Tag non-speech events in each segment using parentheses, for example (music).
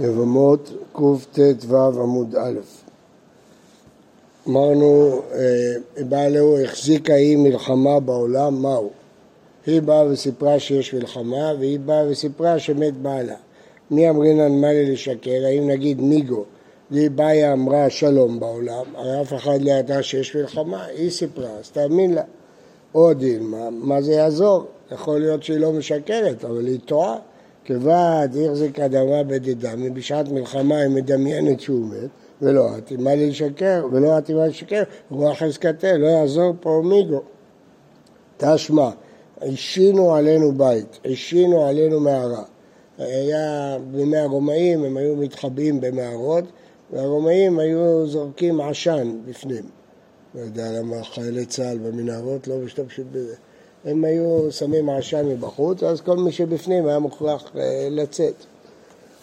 יבמות קט"ו עמוד א'. אמרנו, אה, בעלהו החזיקה היא מלחמה בעולם, מהו? היא באה וסיפרה שיש מלחמה, והיא באה וסיפרה שמת בעלה. מי אמרינן מה לי לשקר? האם נגיד מיגו, והיא באה אמרה שלום בעולם, הרי אף אחד לא ידע שיש מלחמה, היא סיפרה, אז תאמין לה. או דילמה, מה זה יעזור? יכול להיות שהיא לא משקרת, אבל היא טועה. כבד החזיק אדמה בדידמי, בשעת מלחמה היא מדמיינת שהוא מת, ולא מה לי לשקר, ולא מה לשקר, רוח חזקתה, לא יעזור פה מיגו. תשמע, השינו עלינו בית, השינו עלינו מערה. היה בימי הרומאים, הם היו מתחבאים במערות, והרומאים היו זורקים עשן בפנים. לא יודע למה חיילי צה"ל במנהרות לא משתמשים בזה. הם היו שמים עשן מבחוץ, אז כל מי שבפנים היה מוכרח אה, לצאת.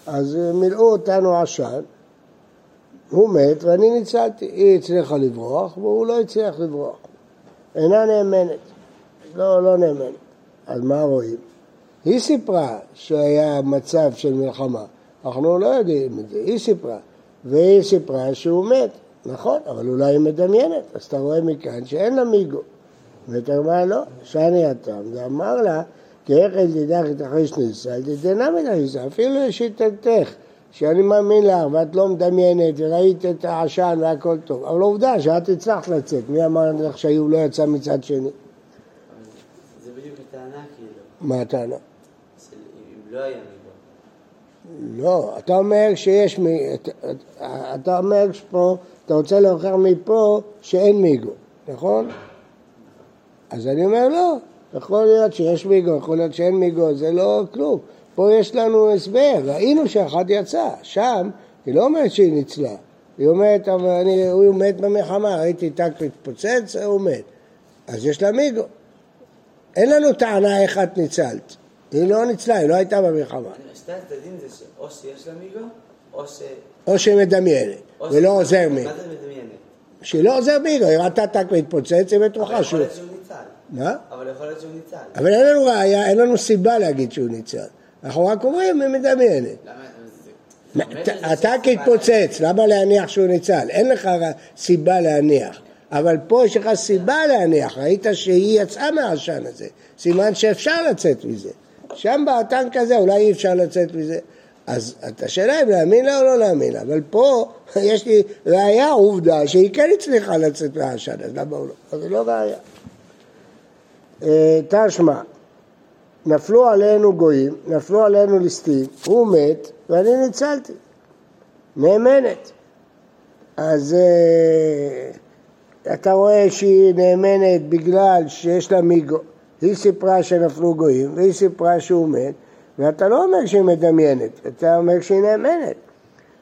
אז אה, מילאו אותנו עשן, הוא מת ואני ניצלתי. היא הצליחה לברוח והוא לא הצליח לברוח. אינה נאמנת. לא, לא נאמנת. אז מה רואים? היא סיפרה שהיה מצב של מלחמה. אנחנו לא יודעים את זה. היא סיפרה. והיא סיפרה שהוא מת. נכון, אבל אולי היא מדמיינת. אז אתה רואה מכאן שאין לה מיגו. אומר לא, שאני התם, ואמר לה, כי איך אל תדעך את אחרי שניסה, אל תדענה מן הריסה, אפילו לשיטתך, שאני מאמין לך ואת לא מדמיינת וראית את העשן והכל טוב, אבל עובדה שאת הצלחת לצאת, מי אמר לך שהיו לא יצא מצד שני? זה בדיוק הטענה כאילו. מה הטענה? אם לא היה מיגו. לא, אתה אומר שיש, אתה אומר שפה, אתה רוצה להוכיח מפה שאין מיגו, נכון? אז אני אומר לא, יכול להיות שיש מיגו, יכול להיות שאין מיגו, זה לא כלום. פה יש לנו הסבר, ראינו שאחת יצאה, שם היא לא אומרת שהיא ניצלה, היא אומרת, אבל אני, הוא מת במלחמה, ראיתי טק מתפוצץ, הוא מת. אז יש לה מיגו. אין לנו טענה איך את ניצלת. היא לא ניצלה, היא לא הייתה במלחמה. שתי הצדדים זה שאו שיש לה מיגו, או ש... או שהיא מדמיינת, ולא עוזר מיגו. מה זה מדמיינת? שהיא לא עוזר מיגו, היא ראתה טק מתפוצץ, היא בטוחה שהוא... יכול להיות שהוא ניצל. מה? אבל יכול להיות שהוא ניצל. אבל אין לנו ראיה, אין לנו סיבה להגיד שהוא ניצל. אנחנו רק אומרים, היא מדמיינת. אתה כתפוצץ, למה להניח שהוא ניצל? אין לך סיבה להניח. אבל פה יש לך סיבה להניח, ראית שהיא יצאה מהעשן הזה, סימן שאפשר לצאת מזה. שם באטנק הזה אולי אי אפשר לצאת מזה. אז השאלה אם להאמין לה או לא להאמין לה, אבל פה (laughs) יש לי ראיה, עובדה, שהיא כן הצליחה לצאת מהעשן, אז למה הוא לא? אז זה לא ראיה. אה, תשמע, נפלו עלינו גויים, נפלו עלינו ליסטים, הוא מת ואני ניצלתי. נאמנת. אז אה, אתה רואה שהיא נאמנת בגלל שיש לה מיגו. היא סיפרה שנפלו גויים והיא סיפרה שהוא מת, ואתה לא אומר שהיא מדמיינת, אתה אומר שהיא נאמנת.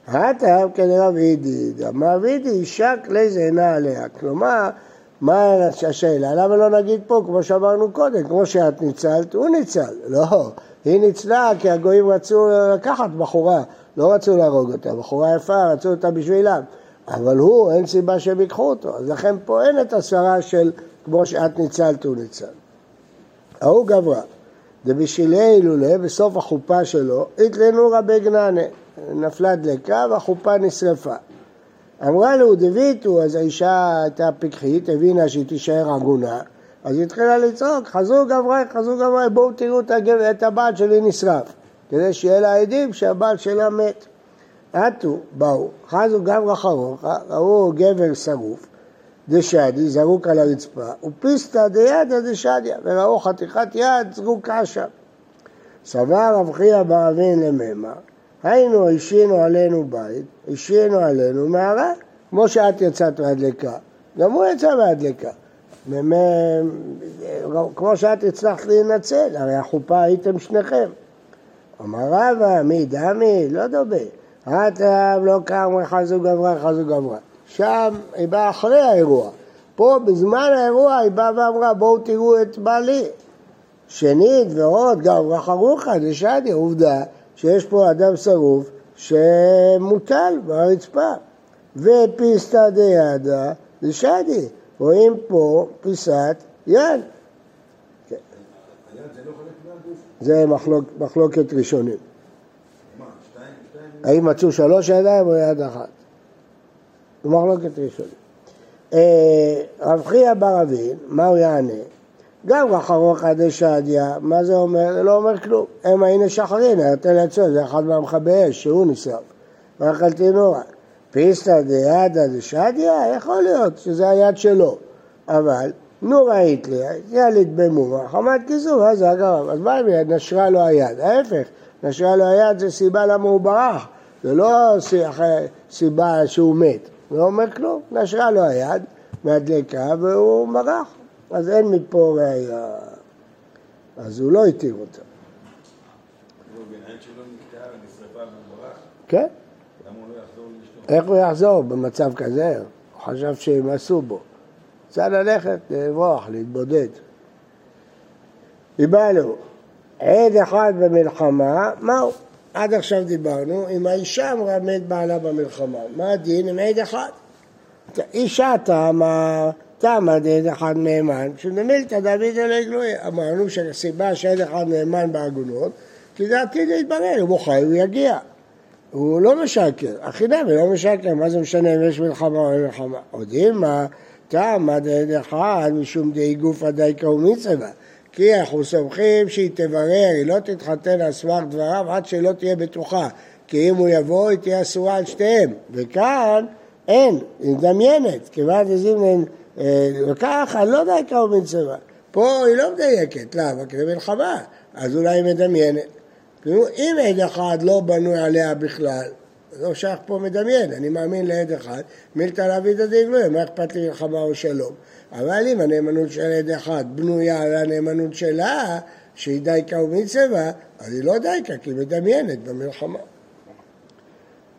הטעם כנראה וידי, אמר וידי, אישה כלי זהנה עליה. כלומר, מה השאלה? למה לא נגיד פה, כמו שאמרנו קודם, כמו שאת ניצלת, הוא ניצל. לא, היא ניצלה כי הגויים רצו לקחת בחורה, לא רצו להרוג אותה, בחורה יפה, רצו אותה בשבילם. אבל הוא, אין סיבה שהם ייקחו אותו. אז לכן פה אין את הסברה של כמו שאת ניצלת, הוא ניצל. ההוא גברה. דבשילי הילולה, בסוף החופה שלו, התלנו רבי גננה. נפלה דלקה והחופה נשרפה. אמרה לו דביתו, אז האישה הייתה פיקחית, הבינה שהיא תישאר עגונה, אז היא התחילה לצעוק, חזרו גברי, חזרו גברי, בואו תראו את, הבעל שלי נשרף, כדי שיהיה לה עדים שהבעל שלה מת. עטו, באו, חזו גברא חרוכה, ראו גבר שרוף, דשדי, זרוק על הרצפה, ופיסתא דידא דשדיא, וראו חתיכת יד זרוקה שם. סבר רב חייא בר אבין למימר, היינו השינו עלינו בית, השינו עלינו מערה, כמו שאת יצאת מהדלקה, גם הוא יצא מהדלקה. כמו שאת הצלחת להינצל, הרי החופה הייתם שניכם. אמר רבא, מי דמי? לא דומה. הטעם לא קם חזו גברה, חזו גברה. שם היא באה אחרי האירוע. פה בזמן האירוע היא באה ואמרה בואו תראו את בעלי. שנית ועוד גברא חרוכה דשדיה, עובדה שיש פה אדם שרוף שמוטל ברצפה. ופיסתא דידא דשדי, רואים פה פיסת יד. זה מחלוק, מחלוקת ראשונים. האם מצאו שלוש ידיים או יד אחת? זו מחלוקת ראשונה. אה, רב חייא בר אבין, מה הוא יענה? גם רחרוך דשדיה, מה זה אומר? זה לא אומר כלום. המה הנה שחרין, היתר לעצור, זה אחד מהמכבי אש, שהוא נשרף. ואכלתי נורא. פיסתא דיאדה דשדיה, יכול להיות שזה היד שלו. אבל, נו ראית לי, ילד במומה, חמת כיסור, אז הגרם. אז מה אם נשרה לו היד? ההפך, נשרה לו היד זה סיבה למה הוא ברח. זה לא סיבה שהוא מת. זה לא אומר כלום. נשרה לו היד מהדלקה והוא ברח. אז אין מפה ראייה. אז הוא לא התיר אותה. כן. איך הוא יחזור במצב כזה? הוא חשב שהם עשו בו. צריך ללכת, לברוח, להתבודד. דיברנו, עד אחד במלחמה, מהו? עד עכשיו דיברנו, אם האישה אמרה מת בעלה במלחמה, מה הדין עם עד אחד? אישה תמה, תמה דעד אחד נאמן, כשנמילתא דוד אלי גלוי. אמרנו שהסיבה שעד אחד נאמן בעגונות, כי זה עתיד להתברר, אם הוא חי הוא יגיע. הוא לא משקר, החינם לא משקר, מה זה משנה אם יש מלחמה או אין מלחמה? יודעים מה, תמה דעד אחד משום דאי גופא דייקה ומצווה. כי אנחנו סומכים שהיא תברר, היא לא תתחתן על סמך דבריו עד שלא תהיה בטוחה. כי אם הוא יבוא, היא תהיה אסורה על שתיהם. וכאן אין, היא מדמיינת, כיוון דזימנן, וככה, לא די קרוב מצווה. פה היא לא מדייקת, למה? כי זה מלחמה, אז אולי היא מדמיינת. אם עד אחד לא בנוי עליה בכלל, לא שייך פה מדמיין, אני מאמין לעד אחד, מילתא לאבידא דגלוי, מה אכפת לי מלחמה או שלום? אבל אם הנאמנות של עד אחד בנויה על הנאמנות שלה, שהיא דייקה ומצווה, אז היא לא דייקה, כי היא מדמיינת במלחמה.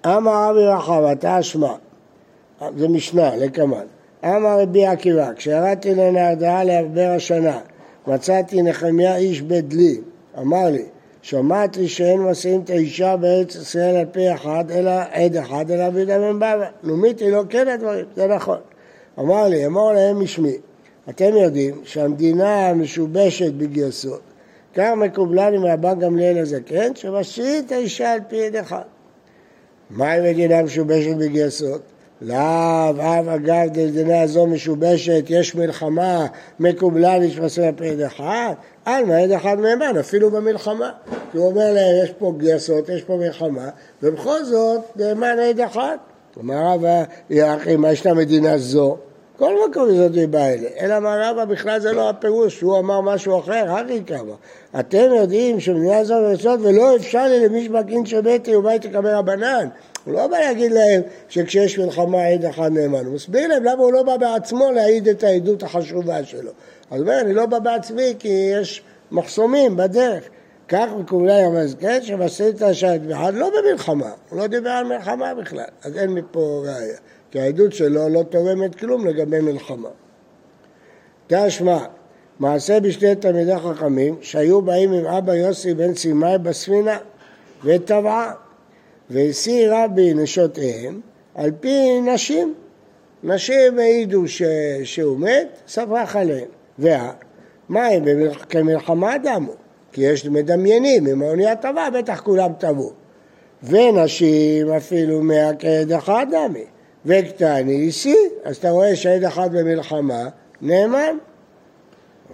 אמר רבי רחבתא אשמע, זה משנה, לקמן. אמר רבי עקיבא, כשירדתי לנהרדעה לעבר השנה, מצאתי נחמיה איש בדלי, אמר לי, שמעתי שאין מסיעים את האישה בארץ ישראל על פי אחד, אלא עד אחד, אלא בידי בן בבא. נומיתי לו כן הדברים, זה נכון. אמר לי, אמור להם משמי, אתם יודעים שהמדינה משובשת בגייסות, כך מקובלני מהבא גמליאל הזקן, שמסיעים את האישה על פי עד אחד. מהי מדינה משובשת בגייסות? לאו, אב אגב דלדנה זו משובשת, יש מלחמה, מקובלה לשמסר פרד אחד, על מה עד אחד נאמן, אפילו במלחמה. כי הוא אומר להם, יש פה גייסות, יש פה מלחמה, ובכל זאת נאמן עד אחד. יחי, מה ישנה מדינה זו? כל מקום זאת אלה. אלא אמר רבא, בכלל זה לא הפירוש, הוא אמר משהו אחר, הכי כמה. אתם יודעים שמדינה זו ורצות ולא אפשר לי למי שבקין שביתי ובית יקבל רבנן. הוא לא בא להגיד להם שכשיש מלחמה עד אחד נאמן, הוא מסביר להם למה הוא לא בא בעצמו להעיד את העדות החשובה שלו. אז הוא אומר, אני לא בא בעצמי כי יש מחסומים בדרך. כך מקובלי הזקן שמסית באחד לא במלחמה, הוא לא דיבר על מלחמה בכלל, אז אין מפה ראיה, כי העדות שלו לא תורמת כלום לגבי מלחמה. תשמע, מעשה בשתי תלמידי חכמים שהיו באים עם אבא יוסי בן סימאי בספינה וטבעה והשיא רבי נשותיהם על פי נשים. נשים העידו ש... שהוא מת, ספח עליהם. וה... מה הם כמלחמה דמו? כי יש מדמיינים, אם האונייה טבעה, בטח כולם טבעו. ונשים אפילו מהכעד אחד דמי. וקטני אישי, אז אתה רואה שעד אחד במלחמה נאמן.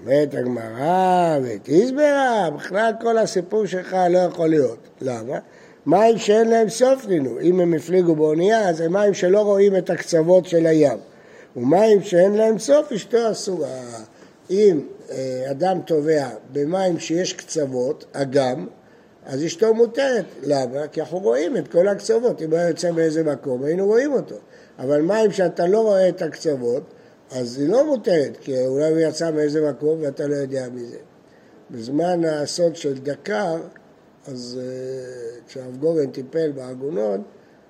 אומרת הגמרא ותסברה, בכלל כל הסיפור שלך לא יכול להיות. למה? מים שאין להם סוף נינו. אם הם הפליגו באונייה, אז מים שלא רואים את הקצוות של הים. ומים שאין להם סוף, אשתו אסורה. אם אה, אדם טובע במים שיש קצוות, אגם, אז אשתו מותרת. למה? כי אנחנו רואים את כל הקצוות. אם היה יוצא באיזה מקום, היינו רואים אותו. אבל מים שאתה לא רואה את הקצוות, אז היא לא מותרת, כי אולי הוא יצא מאיזה מקום ואתה לא יודע מזה. בזמן האסון של דקר, אז אה, כשהרב גורן טיפל בעגונות,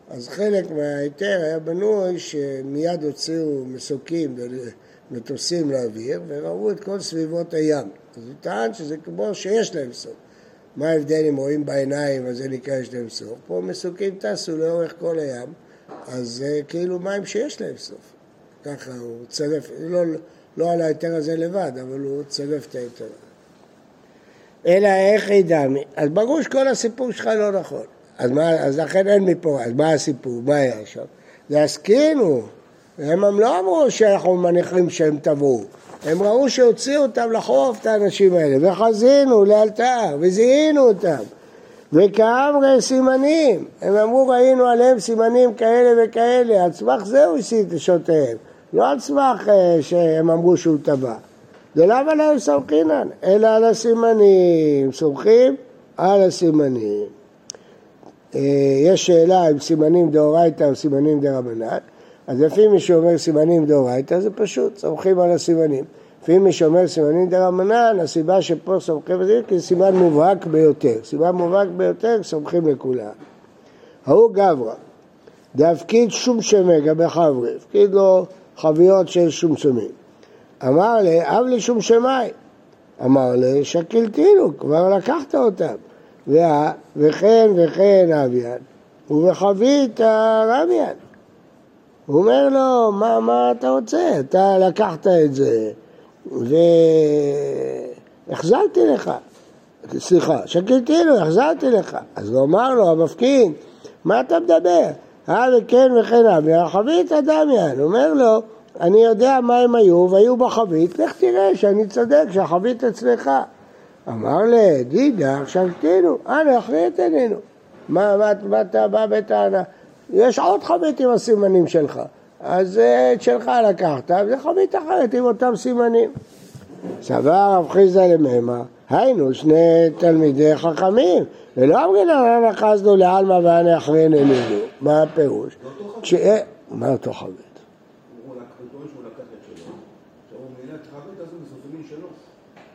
אז חלק מההיתר היה בנוי שמיד הוציאו מסוקים ומטוסים לאוויר וראו את כל סביבות הים. אז הוא טען שזה כמו שיש להם סוף. מה ההבדל אם רואים בעיניים, אז זה נקרא יש להם סוף? פה מסוקים טסו לאורך כל הים, אז זה כאילו מים שיש להם סוף. ככה הוא צרף, לא, לא על ההיתר הזה לבד, אבל הוא צרף את ההיתר. אלא איך ידעמי. אז ברור שכל הסיפור שלך לא נכון. אז, מה, אז לכן אין מפה, אז מה הסיפור? מה היה? זה הסכינו. הם לא אמרו שאנחנו מניחים שהם טבעו. הם ראו שהוציאו אותם לחוף, את האנשים האלה, וחזינו לאלתר, וזיהינו אותם. וכאמרי סימנים, הם אמרו ראינו עליהם סימנים כאלה וכאלה, על סמך זה הוא השיא את נשותיהם, לא על סמך אה, שהם אמרו שהוא טבע. ולמה להם סומכינן? אלא על הסימנים, סומכים על הסימנים. אה, יש שאלה אם סימנים דאורייתא או סימנים דרבנן, אז לפי מי שאומר סימנים דאורייתא זה פשוט, סומכים על הסימנים. לפי מי שאומר סימנים דרבנן, הסיבה שפה סומכים על זה כי סימן מובהק ביותר. סימן מובהק ביותר, סומכים לכולם. ההוא גברא, דהפקיד שום שמגה בחברי, הפקיד לו חביות של שומסומים. אמר לי, אב לי שום שמאי. אמר לי, שקלתינו, כבר לקחת אותם. וכן וכן אביאן, ובחבית הרמיין. הוא אומר לו, מה, מה אתה רוצה? אתה לקחת את זה והחזרתי לך. סליחה, שקלתי לו, החזרתי לך. אז הוא אמר לו, המפקין, מה אתה מדבר? אה וכן וכן אבי, חבית דמיין. הוא אומר לו, אני יודע מה הם היו, והיו בחבית, לך תראה שאני צודק, שהחבית אצלך. אמר לי, דידה, שלטנו, אנא, אחרי את עינינו. מה, מה, מה אתה בא בטענה? יש עוד חבית עם הסימנים שלך. אז אה, את שלך לקחת, וזה חבית אחרת עם אותם סימנים. סבר רב חיסדא למהמה, היינו שני תלמידי חכמים, ולא אמרינן אנא חסדו לעלמא ואנא אחריהן אלינו. מה הפירוש? מה אותו חבית?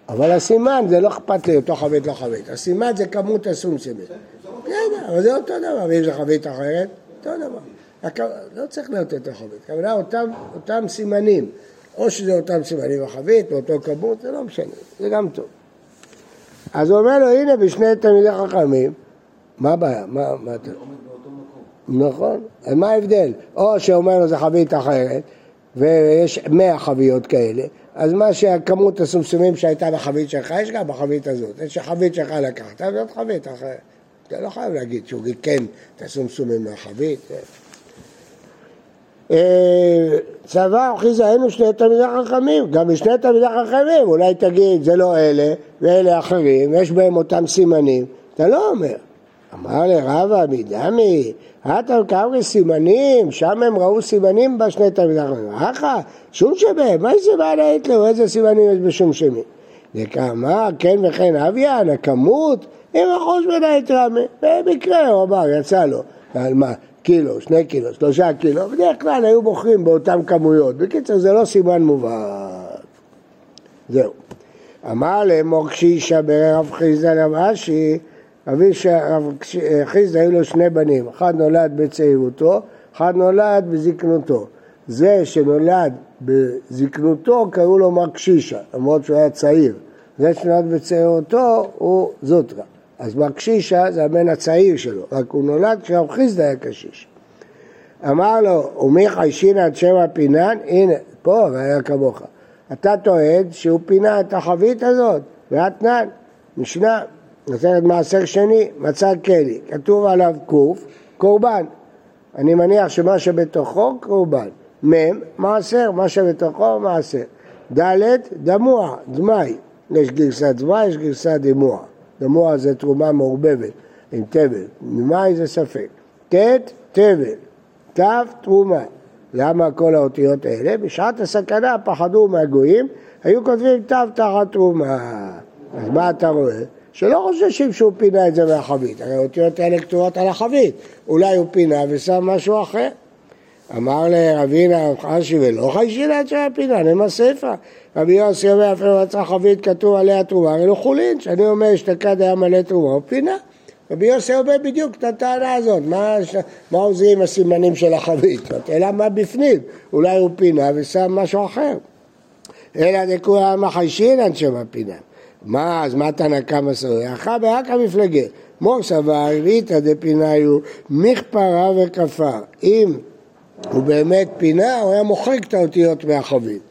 אבל הסימן זה לא אכפת לי אותו חבית לא חבית, הסימן זה כמות הסומסמים. בסדר, אבל זה אותו דבר, ואם זה חבית אחרת, אותו דבר. לא צריך להיות אותו חבית, הכוונה אותם, סימנים, או שזה אותם סימנים בחבית, באותו כמות, זה לא משנה, זה גם טוב. אז הוא אומר לו, הנה בשני תלמידי חכמים, מה הבעיה? מה, מה אתה... נכון, אז מה ההבדל? או שאומר לו זה חבית אחרת, ויש מאה חביות כאלה, אז מה שהכמות הסומסומים שהייתה בחבית שלך, יש גם בחבית הזאת. יש חבית שלך לקחת, זאת חבית אחרת. אתה לא חייב להגיד שהוא ריקן את הסומסומים מהחבית. אה, צבא אחיזה היינו שני תלמידי חכמים, גם בשני תלמידי חכמים, אולי תגיד זה לא אלה ואלה אחרים, יש בהם אותם סימנים, אתה לא אומר. אמר לרבא מדמי, אתה מקברי סימנים, שם הם ראו סימנים בשני תלמידי חכמים. אחא, שום שבהם, מה זה בעל היתלו, איזה סימנים יש בשום שמי? וכמה, כן וכן אביאן, הכמות, אם אחוז בין היתרמי, במקרה הוא אמר, יצא לו, על מה, קילו, שני קילו, שלושה קילו, בדרך כלל היו בוחרים באותן כמויות. בקיצור, זה לא סימן מובהק. זהו. אמר לאמור קשישה ברב חיסדא לרש"י, אבי חיסדא היו לו שני בנים, אחד נולד בצעירותו, אחד נולד בזקנותו. זה שנולד בזקנותו קראו לו מר קשישה, למרות שהוא היה צעיר. זה שנולד בצעירותו הוא זוטרה. אז בר קשישה זה הבן הצעיר שלו, רק הוא נולד כשרב חיסדא היה קשיש. אמר לו, ומי חיישין עד שם פינן? הנה, פה היה כמוך. אתה טוען שהוא פינה את החבית הזאת, ואתנן, משנה, נותנת מעשר שני, מצא כלי, כתוב עליו קוף, קורבן. אני מניח שמה שבתוכו קורבן. מ', מעשר, מה שבתוכו מעשר. ד', דמוע, דמאי. יש גרסת דמאי, יש גרסת דמוע. דמוע זה תרומה מעורבבת עם תבל, ממאי זה ספק. ט', תבל, ת', תרומה. למה כל האותיות האלה? בשעת הסכנה פחדו מהגויים, היו כותבים ת' תחת תרומה. אז מה אתה רואה? שלא חוששים שהוא פינה את זה מהחבית, הרי האותיות האלה כתובות על החבית, אולי הוא פינה ושם משהו אחר. אמר לרבינה חשי ולא חיישינה את שהיה פינה, נמה ספר. רבי יוסי אומר אפילו מצא חבית כתוב עליה תרומה, לא חולין, שאני אומר אשתקד היה מלא תרומה, הוא פינה. רבי יוסי אומר בדיוק את הטענה הזאת, מה, מה עוזרים הסימנים של החבית? אלא מה בפנים, אולי הוא פינה ושם משהו אחר. אלא דכולם מחיישינן שם הפינה. מה, אז מה תנא קמא סורי? אחא באקא מפלגה. מור סבר, ריתא דפיניו מכפרה וכפר. אם הוא באמת פינה, הוא היה מוחק את האותיות מהחבית.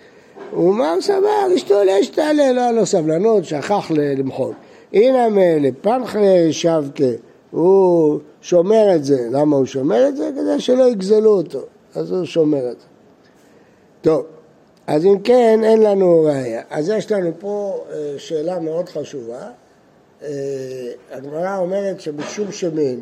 הוא אמר, סבבה, אשתו להשתעלה, לא היה לו סבלנות, שכח למחוק. הנה מילא, פנחלה שבקה, הוא שומר את זה. למה הוא שומר את זה? כדי שלא יגזלו אותו. אז הוא שומר את זה. טוב, אז אם כן, אין לנו ראייה. אז יש לנו פה אה, שאלה מאוד חשובה. אה, הגמרא אומרת שבשום שמין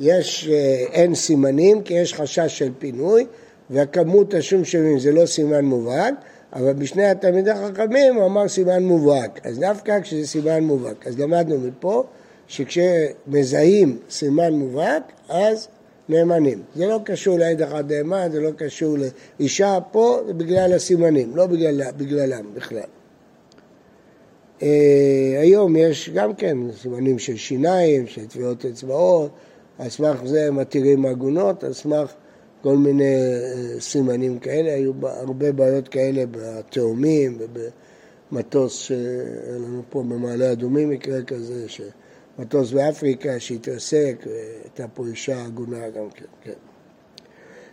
יש, אה, אין סימנים כי יש חשש של פינוי והכמות השום שמין זה לא סימן מובהק אבל בשני התלמידי החכמים הוא אמר סימן מובהק אז דווקא כשזה סימן מובהק אז למדנו מפה שכשמזהים סימן מובהק אז נאמנים. זה לא קשור לעד אחד נאמן, זה לא קשור לאישה, פה זה בגלל הסימנים, לא בגלל, בגללם בכלל. אה, היום יש גם כן סימנים של שיניים, של טביעות אצבעות, על סמך זה מתירים עגונות, על סמך כל מיני אה, סימנים כאלה, היו הרבה בעיות כאלה בתאומים ובמטוס שהיה לנו פה במעלה אדומים מקרה כזה, שמטוס באפריקה שהתרסק, והייתה פה אישה עגונה גם כן, כן.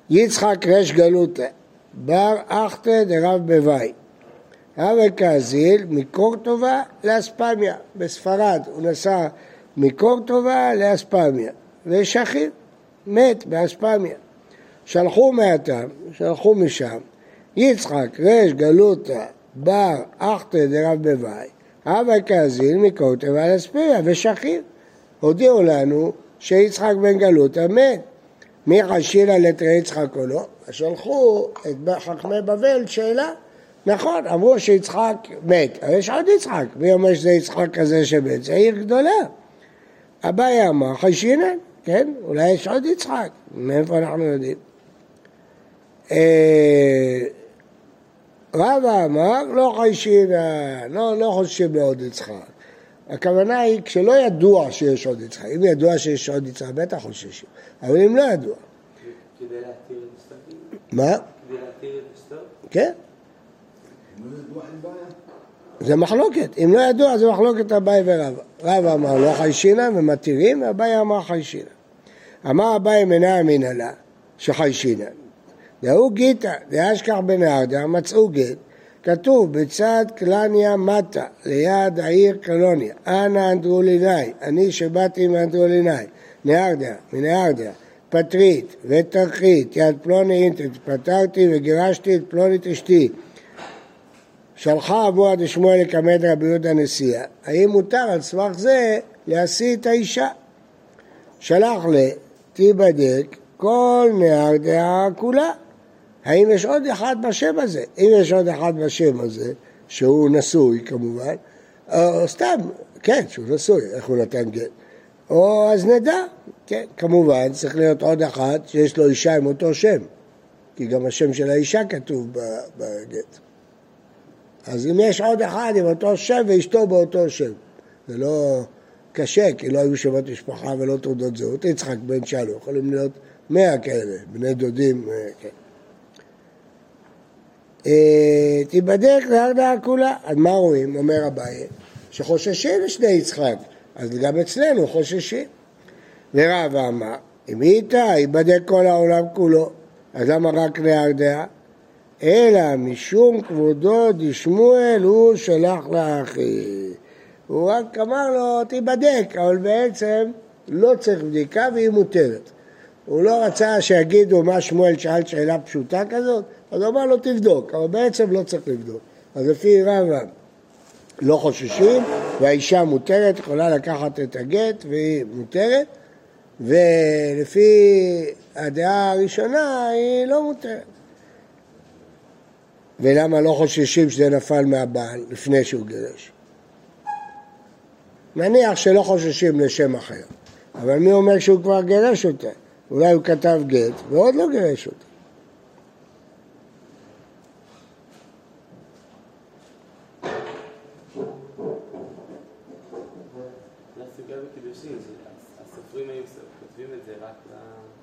יצחק רש גלותא, בר אחתא דרב בוואי הווה קזיל מקורטובה לאספמיה. בספרד הוא נסע מקורטובה לאספמיה, ושכיב, מת באספמיה. שלחו מהתם, שלחו משם, יצחק רש גלותא בר אחתא דרב בוואי, הווה קזיל מקורטובה לאספמיה, ושכיב. הודיעו לנו שיצחק בן גלותא מת. מי חשילה לתרי יצחק או לא? שלחו את חכמי בבל שאלה נכון, אמרו שיצחק מת, אבל יש עוד יצחק. מי אומר שזה יצחק כזה שמת? זה עיר גדולה. אביי אמר חיישינן, כן? אולי יש עוד יצחק. מאיפה אנחנו יודעים? אה, רבא אמר לא חיישינן, לא, לא חושבים בעוד יצחק. הכוונה היא כשלא ידוע שיש עוד יצחק. אם ידוע שיש עוד יצחק, בטח חוששים. אבל אם לא ידוע. כדי להתיר את אסתר? מה? כדי להתיר את אסתר? כן. זה מחלוקת, אם לא ידוע זה מחלוקת אביי ורבא. רבא אמר לא חיישינא ומתירים, ואביי אמר חיישינא. אמר אביי מנע אמינא לה שחיישינא. דהוא גיתא, דאשכח בנהרדה, מצאו גט, כתוב בצד קלניה מטה, ליד העיר קלוניה, אנא אנדרוליני, אני שבאתי מאנדרוליני, נהרדה, מנהרדה, פטרית ותרחית, יד פלוני אינטרט, פטרתי וגירשתי את פלונית אשתי. שלחה אבוה דשמואל לקמד רבי יהודה נשיאה, האם מותר על סמך זה להשיא את האישה? שלח ל... תיבדק כל נהר דעה כולה. האם יש עוד אחד בשם הזה? אם יש עוד אחד בשם הזה, שהוא נשוי כמובן, או סתם, כן, שהוא נשוי, איך הוא נתן גט? או אז נדע, כן, כמובן צריך להיות עוד אחד שיש לו אישה עם אותו שם, כי גם השם של האישה כתוב בגט. אז אם יש עוד אחד עם אותו שם ואשתו באותו שם, זה לא קשה, כי לא היו שמות משפחה ולא תעודות זהות. יצחק בן שלו, יכולים להיות מאה כאלה, בני דודים, אה, כן. אה, תיבדק להרדעה כולה. אז מה רואים, אומר אביי? שחוששים לשני יצחק, אז גם אצלנו חוששים. ורב אמר, אם איתה, ייבדק כל העולם כולו. אז למה רק להרדעה? אלא משום כבודו דשמואל הוא שלח לאחי. הוא רק אמר לו, תיבדק, אבל בעצם לא צריך בדיקה והיא מותרת. הוא לא רצה שיגידו מה שמואל שאל שאלה פשוטה כזאת, אז הוא אמר לו תבדוק, אבל בעצם לא צריך לבדוק. אז לפי רבא לא חוששים, והאישה מותרת, יכולה לקחת את הגט והיא מותרת, ולפי הדעה הראשונה היא לא מותרת. ולמה לא חוששים שזה נפל מהבעל לפני שהוא גירש? נניח שלא חוששים לשם אחר, אבל מי אומר שהוא כבר גירש אותה? אולי הוא כתב גט ועוד לא גירש אותה.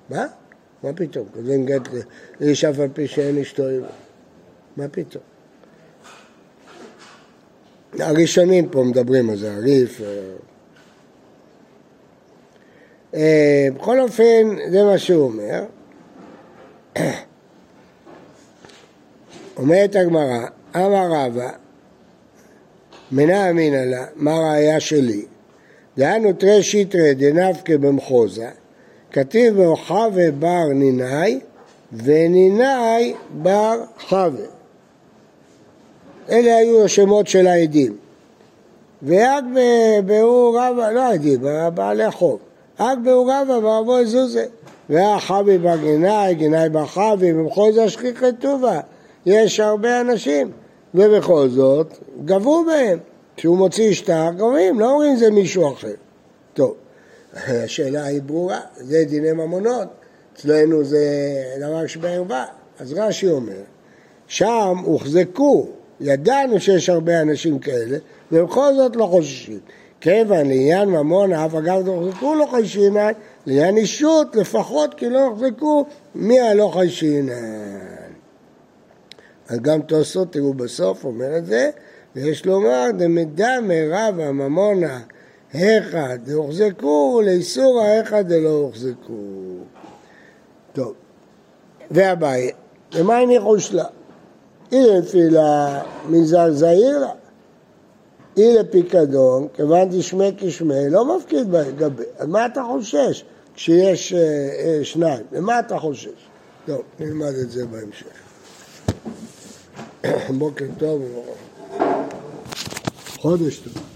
מה? מה פתאום? כותבים גט לאיש אף על פי שאין אשתו עימה. מה פתאום? הראשונים פה מדברים על זה, הריף. אה. אה, בכל אופן, זה מה שהוא אומר. (coughs) אומרת הגמרא, אמר רבא, מנה אמינא לה, מה ראיה שלי? דהנו תרי שיטרי דנפקה במחוזה, כתיב באוחווה בר נינאי ונינאי בר חווה. אלה היו השמות של העדים. ורק באור רבא, לא העדים, בעלי חוב. רק באור רבא ואבוי זוזה. והחבי בר גינאי, גינאי בר חבי, ובכל זה השכיחי טובה. יש הרבה אנשים, ובכל זאת גבו בהם. כשהוא מוציא שטר, גובים, לא אומרים זה מישהו אחר. טוב, (laughs) השאלה היא ברורה, זה דיני ממונות, אצלנו זה דבר שבערווה. אז רש"י אומר, שם הוחזקו, ידענו שיש הרבה אנשים כאלה, ובכל זאת לא חוששים. כיוון לעניין ממון, אף אגב הוחזקו לא חיישינן, לעניין אישות לפחות כי לא הוחזקו מי הלא חיישינן. גם תוספות, תראו בסוף, אומר את זה, ויש לומר, דמדע מרב הממונה היכא דהוחזקו לאיסור ההיכא דלא הוחזקו. טוב, והבעיה, למה הניחו שלה? היא לפילה מנזר זעיר לה. היא לפיקדון, כיוון דשמי כשמי, לא מפקיד בגבי. אז מה אתה חושש כשיש אה, אה, שניים? למה אתה חושש? טוב, נלמד את זה בהמשך. בוקר טוב חודש טוב.